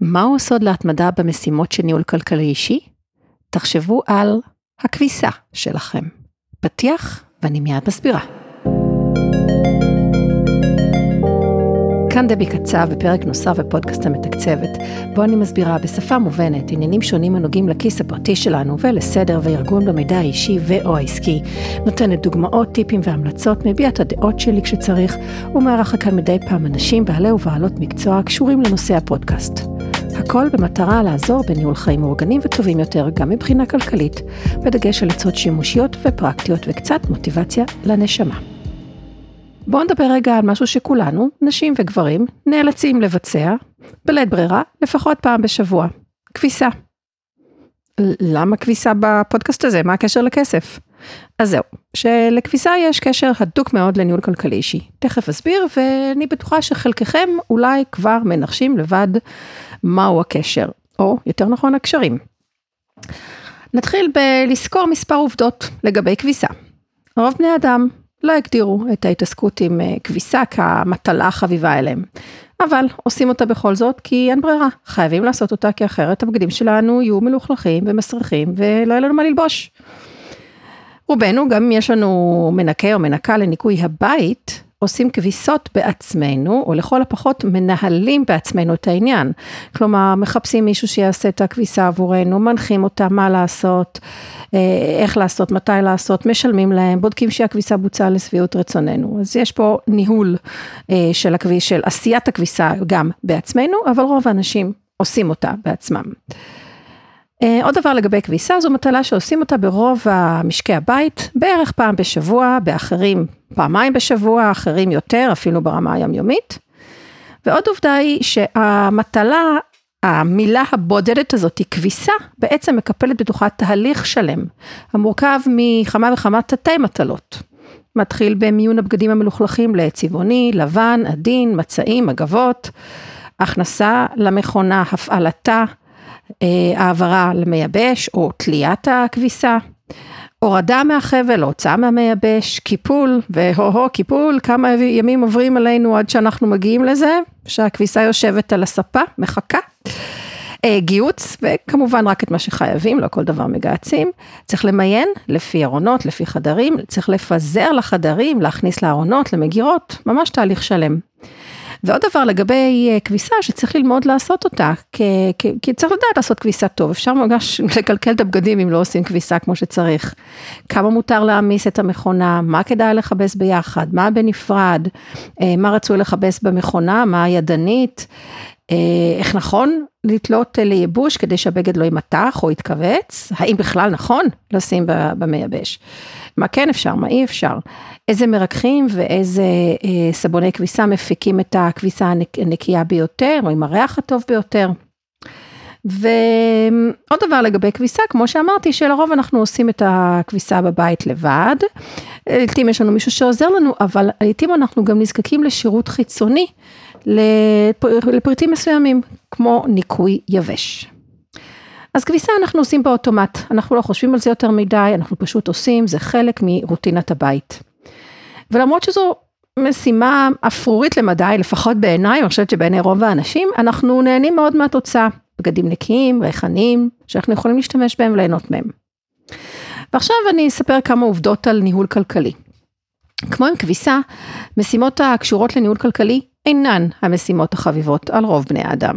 מהו הסוד להתמדה במשימות של ניהול כלכלי אישי? תחשבו על הכביסה שלכם. פתיח ואני מיד מסבירה. כאן דבי קצב בפרק נוסף בפודקאסט המתקצבת, בו אני מסבירה בשפה מובנת עניינים שונים הנוגעים לכיס הפרטי שלנו ולסדר וארגון במידע האישי ו/או העסקי, נותנת דוגמאות, טיפים והמלצות, מביע את הדעות שלי כשצריך, ומארחת כאן מדי פעם אנשים בעלי ובעלות מקצוע הקשורים לנושא הפודקאסט. הכל במטרה לעזור בניהול חיים מאורגנים וטובים יותר, גם מבחינה כלכלית, בדגש על עצות שימושיות ופרקטיות וקצת מוטיבציה לנשמה. בואו נדבר רגע על משהו שכולנו, נשים וגברים, נאלצים לבצע, בלית ברירה, לפחות פעם בשבוע. כביסה. למה כביסה בפודקאסט הזה? מה הקשר לכסף? אז זהו, שלכביסה יש קשר הדוק מאוד לניהול כלכלי אישי. תכף אסביר, ואני בטוחה שחלקכם אולי כבר מנחשים לבד מהו הקשר, או יותר נכון הקשרים. נתחיל בלסקור מספר עובדות לגבי כביסה. רוב בני אדם לא הגדירו את ההתעסקות עם אה, כביסה כמטלה החביבה אליהם. אבל עושים אותה בכל זאת כי אין ברירה, חייבים לעשות אותה כי אחרת הבגדים שלנו יהיו מלוכלכים ומסריחים ולא יהיה לנו מה ללבוש. רובנו, גם אם יש לנו מנקה או מנקה לניקוי הבית, עושים כביסות בעצמנו, או לכל הפחות מנהלים בעצמנו את העניין. כלומר, מחפשים מישהו שיעשה את הכביסה עבורנו, מנחים אותה מה לעשות, אה, איך לעשות, מתי לעשות, משלמים להם, בודקים שהכביסה בוצעה לשביעות רצוננו. אז יש פה ניהול אה, של הכביס, של עשיית הכביסה גם בעצמנו, אבל רוב האנשים עושים אותה בעצמם. אה, עוד דבר לגבי כביסה, זו מטלה שעושים אותה ברוב המשקי הבית, בערך פעם בשבוע, באחרים פעמיים בשבוע, אחרים יותר, אפילו ברמה היומיומית. ועוד עובדה היא שהמטלה, המילה הבודדת הזאת, היא כביסה, בעצם מקפלת בתוכה תהליך שלם, המורכב מכמה וכמה תתי מטלות. מתחיל במיון הבגדים המלוכלכים לצבעוני, לבן, עדין, מצעים, אגבות, הכנסה למכונה, הפעלתה, העברה למייבש או תליית הכביסה, הורדה מהחבל, הוצאה מהמייבש, קיפול, והו-הו, קיפול, כמה ימים עוברים עלינו עד שאנחנו מגיעים לזה, שהכביסה יושבת על הספה, מחכה. אה, גיוץ, וכמובן רק את מה שחייבים, לא כל דבר מגהצים. צריך למיין לפי ארונות, לפי חדרים, צריך לפזר לחדרים, להכניס לארונות, למגירות, ממש תהליך שלם. ועוד דבר לגבי אה, כביסה שצריך ללמוד לעשות אותה, כי, כי, צריך לדעת לעשות כביסה טוב, אפשר ממש לקלקל את הבגדים אם לא עושים כביסה כמו שצריך. כמה מותר להעמיס את המכונה, מה כדאי לכבס ביחד, מה בנפרד, אה, מה רצוי לכבס במכונה, מה ידנית. אה, איך נכון לתלות לייבוש כדי שהבגד לא יימתח או יתכווץ, האם בכלל נכון לשים במייבש, מה כן אפשר, מה אי אפשר, איזה מרככים ואיזה אה, סבוני כביסה מפיקים את הכביסה הנקייה ביותר, או עם הריח הטוב ביותר. ועוד דבר לגבי כביסה, כמו שאמרתי, שלרוב אנחנו עושים את הכביסה בבית לבד. לעתים יש לנו מישהו שעוזר לנו, אבל לעתים אנחנו גם נזקקים לשירות חיצוני לפריטים מסוימים, כמו ניקוי יבש. אז כביסה אנחנו עושים באוטומט, אנחנו לא חושבים על זה יותר מדי, אנחנו פשוט עושים, זה חלק מרוטינת הבית. ולמרות שזו משימה אפרורית למדי, לפחות בעיניי, אני חושבת שבעיני רוב האנשים, אנחנו נהנים מאוד מהתוצאה. בגדים נקיים, ריחניים, שאנחנו יכולים להשתמש בהם וליהנות מהם. ועכשיו אני אספר כמה עובדות על ניהול כלכלי. כמו עם כביסה, משימות הקשורות לניהול כלכלי אינן המשימות החביבות על רוב בני האדם.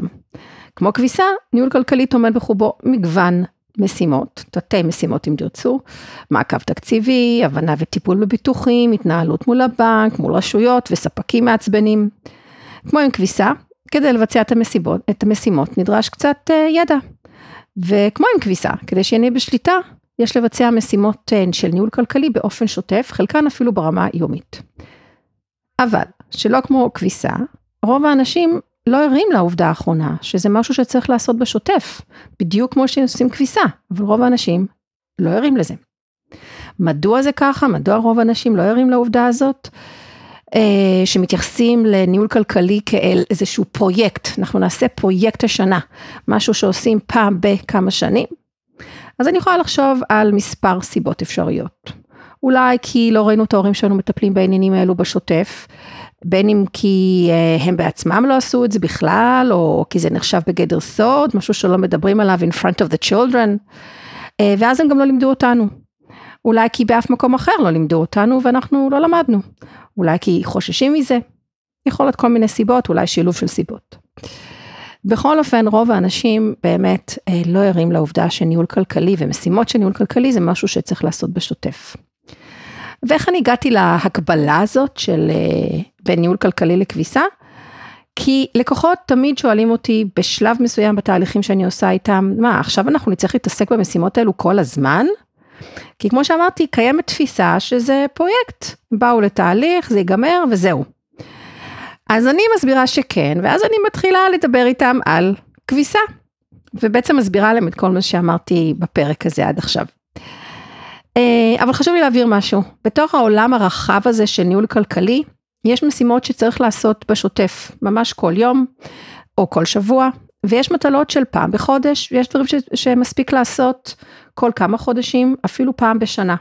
כמו כביסה, ניהול כלכלי טומן בחובו מגוון משימות, תתי משימות אם תרצו, מעקב תקציבי, הבנה וטיפול בביטוחים, התנהלות מול הבנק, מול רשויות וספקים מעצבנים. כמו עם כביסה, כדי לבצע את המשימות, את המשימות נדרש קצת uh, ידע. וכמו עם כביסה, כדי שנהיה בשליטה, יש לבצע משימות uh, של ניהול כלכלי באופן שוטף, חלקן אפילו ברמה יומית. אבל, שלא כמו כביסה, רוב האנשים לא ערים לעובדה האחרונה, שזה משהו שצריך לעשות בשוטף, בדיוק כמו שעושים כביסה, אבל רוב האנשים לא ערים לזה. מדוע זה ככה? מדוע רוב האנשים לא ערים לעובדה הזאת? אה, שמתייחסים לניהול כלכלי כאל איזשהו פרויקט, אנחנו נעשה פרויקט השנה, משהו שעושים פעם בכמה שנים. אז אני יכולה לחשוב על מספר סיבות אפשריות. אולי כי לא ראינו את ההורים שלנו מטפלים בעניינים האלו בשוטף, בין אם כי אה, הם בעצמם לא עשו את זה בכלל, או כי זה נחשב בגדר סוד, משהו שלא מדברים עליו in front of the children, אה, ואז הם גם לא לימדו אותנו. אולי כי באף מקום אחר לא לימדו אותנו ואנחנו לא למדנו. אולי כי חוששים מזה. יכול להיות כל מיני סיבות, אולי שילוב של סיבות. בכל אופן, רוב האנשים באמת אה, לא ערים לעובדה שניהול כלכלי ומשימות של ניהול כלכלי זה משהו שצריך לעשות בשוטף. ואיך אני הגעתי להקבלה הזאת של אה, בין ניהול כלכלי לכביסה? כי לקוחות תמיד שואלים אותי בשלב מסוים בתהליכים שאני עושה איתם, מה עכשיו אנחנו נצטרך להתעסק במשימות האלו כל הזמן? כי כמו שאמרתי, קיימת תפיסה שזה פרויקט, באו לתהליך, זה ייגמר וזהו. אז אני מסבירה שכן, ואז אני מתחילה לדבר איתם על כביסה, ובעצם מסבירה להם את כל מה שאמרתי בפרק הזה עד עכשיו. אה, אבל חשוב לי להבהיר משהו, בתוך העולם הרחב הזה של ניהול כלכלי, יש משימות שצריך לעשות בשוטף, ממש כל יום או כל שבוע, ויש מטלות של פעם בחודש, ויש דברים ש, שמספיק לעשות כל כמה חודשים, אפילו פעם בשנה.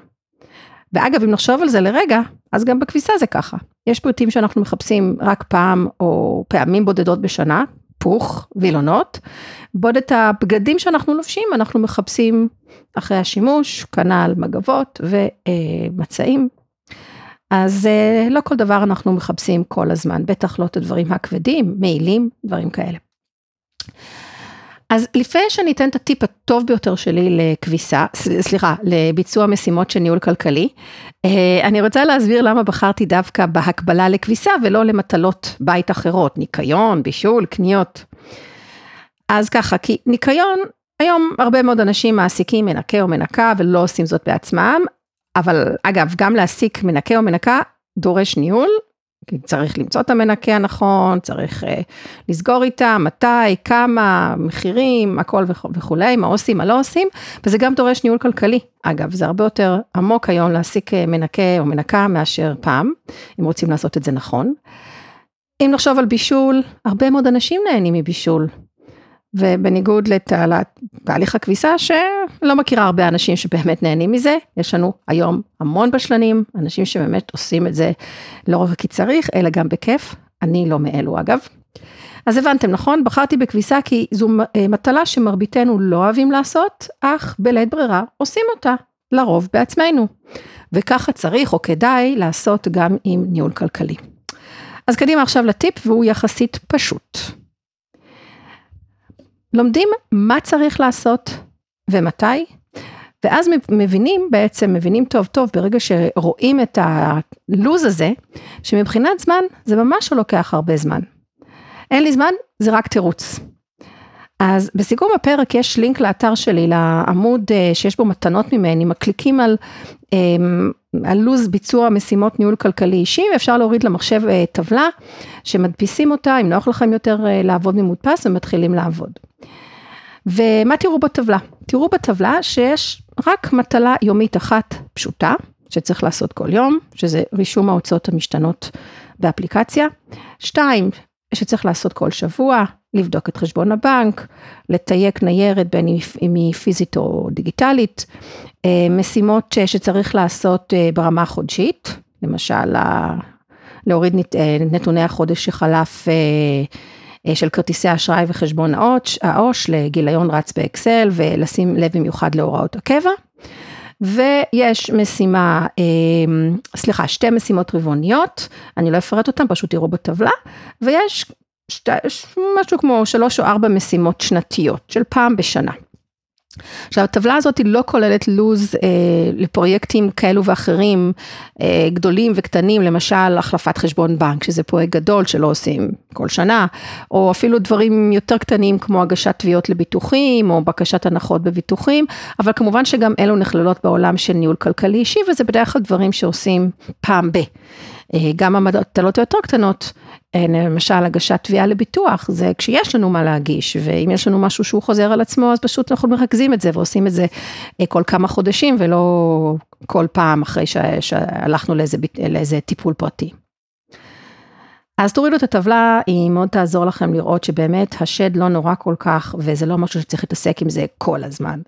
ואגב, אם נחשוב על זה לרגע, אז גם בכביסה זה ככה. יש פריטים שאנחנו מחפשים רק פעם או פעמים בודדות בשנה, פוך, וילונות. בעוד את הבגדים שאנחנו לובשים, אנחנו מחפשים אחרי השימוש, כנ"ל מגבות ומצעים. אז אה, לא כל דבר אנחנו מחפשים כל הזמן, בטח לא את הדברים הכבדים, מעילים, דברים כאלה. אז לפני שאני אתן את הטיפ הטוב ביותר שלי לכביסה, סליחה, לביצוע משימות של ניהול כלכלי, אה, אני רוצה להסביר למה בחרתי דווקא בהקבלה לכביסה ולא למטלות בית אחרות, ניקיון, בישול, קניות. אז ככה, כי ניקיון, היום הרבה מאוד אנשים מעסיקים מנקה או מנקה ולא עושים זאת בעצמם, אבל אגב, גם להעסיק מנקה או מנקה דורש ניהול, צריך למצוא את המנקה הנכון, צריך uh, לסגור איתה, מתי, כמה, מחירים, הכל וכולי, מה עושים, מה לא עושים, וזה גם דורש ניהול כלכלי. אגב, זה הרבה יותר עמוק היום להעסיק אה, מנקה או מנקה מאשר פעם, אם רוצים לעשות את זה נכון. אם נחשוב על בישול, הרבה מאוד אנשים נהנים מבישול. ובניגוד לתהליך הכביסה שלא מכירה הרבה אנשים שבאמת נהנים מזה, יש לנו היום המון בשלנים, אנשים שבאמת עושים את זה לא רק כי צריך, אלא גם בכיף, אני לא מאלו אגב. אז הבנתם נכון? בחרתי בכביסה כי זו אה, מטלה שמרביתנו לא אוהבים לעשות, אך בלית ברירה עושים אותה, לרוב בעצמנו. וככה צריך או כדאי לעשות גם עם ניהול כלכלי. אז קדימה עכשיו לטיפ והוא יחסית פשוט. לומדים מה צריך לעשות ומתי, ואז מבינים בעצם, מבינים טוב טוב ברגע שרואים את הלוז הזה, שמבחינת זמן זה ממש לא לוקח הרבה זמן. אין לי זמן, זה רק תירוץ. אז בסיכום הפרק יש לינק לאתר שלי, לעמוד אה, שיש בו מתנות ממני, מקליקים על, אמ, על לוז ביצוע משימות ניהול כלכלי אישי, ואפשר להוריד למחשב אה, טבלה שמדפיסים אותה, אם נוח לכם יותר אה, לעבוד ממודפס ומתחילים לעבוד. ומה תראו בטבלה? תראו בטבלה שיש רק מטלה יומית אחת פשוטה, שצריך לעשות כל יום, שזה רישום ההוצאות המשתנות באפליקציה. שתיים, שצריך לעשות כל שבוע, לבדוק את חשבון הבנק, לתייק ניירת בין אם היא פיזית או דיגיטלית, אה, משימות שצריך לעשות אה, ברמה החודשית, למשל להוריד אה, נתוני החודש שחלף של כרטיסי אשראי וחשבון העו"ש לגיליון רץ באקסל ולשים לב במיוחד להוראות הקבע. ויש משימה, סליחה, שתי משימות רבעוניות, אני לא אפרט אותן, פשוט תראו בטבלה, ויש שת, משהו כמו שלוש או ארבע משימות שנתיות של פעם בשנה. עכשיו הטבלה הזאת היא לא כוללת לו"ז אה, לפרויקטים כאלו ואחרים אה, גדולים וקטנים למשל החלפת חשבון בנק שזה פרויקט גדול שלא עושים כל שנה או אפילו דברים יותר קטנים כמו הגשת תביעות לביטוחים או בקשת הנחות בביטוחים אבל כמובן שגם אלו נכללות בעולם של ניהול כלכלי אישי וזה בדרך כלל דברים שעושים פעם ב. אה, גם המטלות היותר קטנות, אה, למשל הגשת תביעה לביטוח, זה כשיש לנו מה להגיש, ואם יש לנו משהו שהוא חוזר על עצמו, אז פשוט אנחנו מרכזים את זה ועושים את זה אה, כל כמה חודשים, ולא כל פעם אחרי שהלכנו לאיזה, לאיזה טיפול פרטי. אז תורידו את הטבלה, היא מאוד תעזור לכם לראות שבאמת השד לא נורא כל כך, וזה לא משהו שצריך להתעסק עם זה כל הזמן.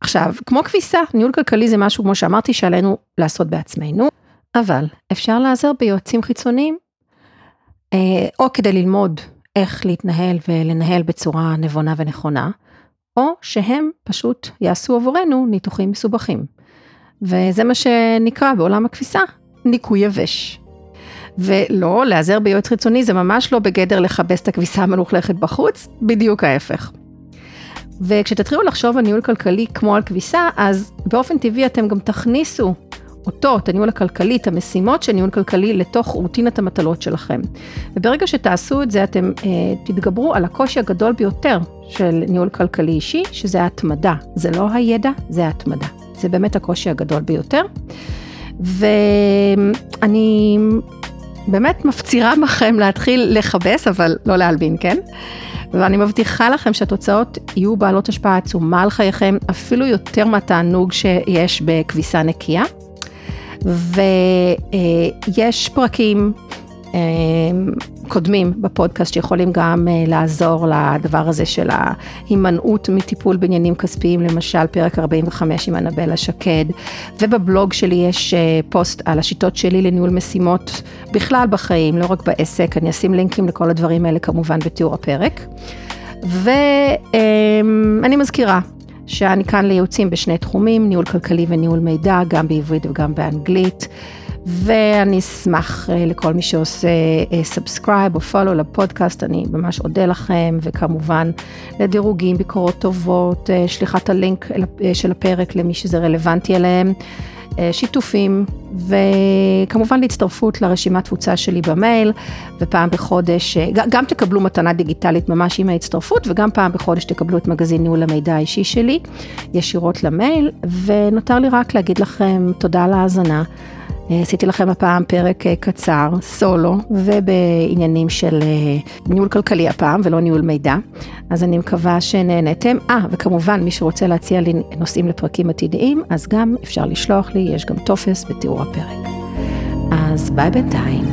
עכשיו, כמו כביסה, ניהול כלכלי זה משהו, כמו שאמרתי, שעלינו לעשות בעצמנו. אבל אפשר להיעזר ביועצים חיצוניים, אה, או כדי ללמוד איך להתנהל ולנהל בצורה נבונה ונכונה, או שהם פשוט יעשו עבורנו ניתוחים מסובכים. וזה מה שנקרא בעולם הכביסה ניקוי יבש. ולא, להיעזר ביועץ חיצוני זה ממש לא בגדר לכבס את הכביסה המלוכלכת בחוץ, בדיוק ההפך. וכשתתחילו לחשוב על ניהול כלכלי כמו על כביסה, אז באופן טבעי אתם גם תכניסו אותו, את הניהול הכלכלי, את המשימות של ניהול כלכלי לתוך רוטינת המטלות שלכם. וברגע שתעשו את זה, אתם אה, תתגברו על הקושי הגדול ביותר של ניהול כלכלי אישי, שזה ההתמדה. זה לא הידע, זה ההתמדה. זה באמת הקושי הגדול ביותר. ואני באמת מפצירה בכם להתחיל לכבס, אבל לא להלבין, כן? ואני מבטיחה לכם שהתוצאות יהיו בעלות השפעה עצומה על חייכם, אפילו יותר מהתענוג שיש בכביסה נקייה. ויש פרקים אה, קודמים בפודקאסט שיכולים גם אה, לעזור לדבר הזה של ההימנעות מטיפול בעניינים כספיים, למשל פרק 45 עם אנבלה שקד, ובבלוג שלי יש אה, פוסט על השיטות שלי לניהול משימות בכלל בחיים, לא רק בעסק, אני אשים לינקים לכל הדברים האלה כמובן בתיאור הפרק. ואני מזכירה, שאני כאן לייעוצים בשני תחומים, ניהול כלכלי וניהול מידע, גם בעברית וגם באנגלית. ואני אשמח אה, לכל מי שעושה subscribe אה, או follow לפודקאסט, אני ממש אודה לכם, וכמובן לדירוגים, ביקורות טובות, אה, שליחת הלינק של הפרק למי שזה רלוונטי אליהם. שיתופים וכמובן להצטרפות לרשימת תפוצה שלי במייל ופעם בחודש, גם תקבלו מתנה דיגיטלית ממש עם ההצטרפות וגם פעם בחודש תקבלו את מגזין ניהול המידע האישי שלי ישירות למייל ונותר לי רק להגיד לכם תודה על ההאזנה. אה, עשיתי לכם הפעם פרק אה, קצר, סולו, ובעניינים של אה, ניהול כלכלי הפעם, ולא ניהול מידע. אז אני מקווה שנהנתם. אה, וכמובן, מי שרוצה להציע לי נושאים לפרקים עתידיים, אז גם אפשר לשלוח לי, יש גם טופס בתיאור הפרק. אז ביי בינתיים.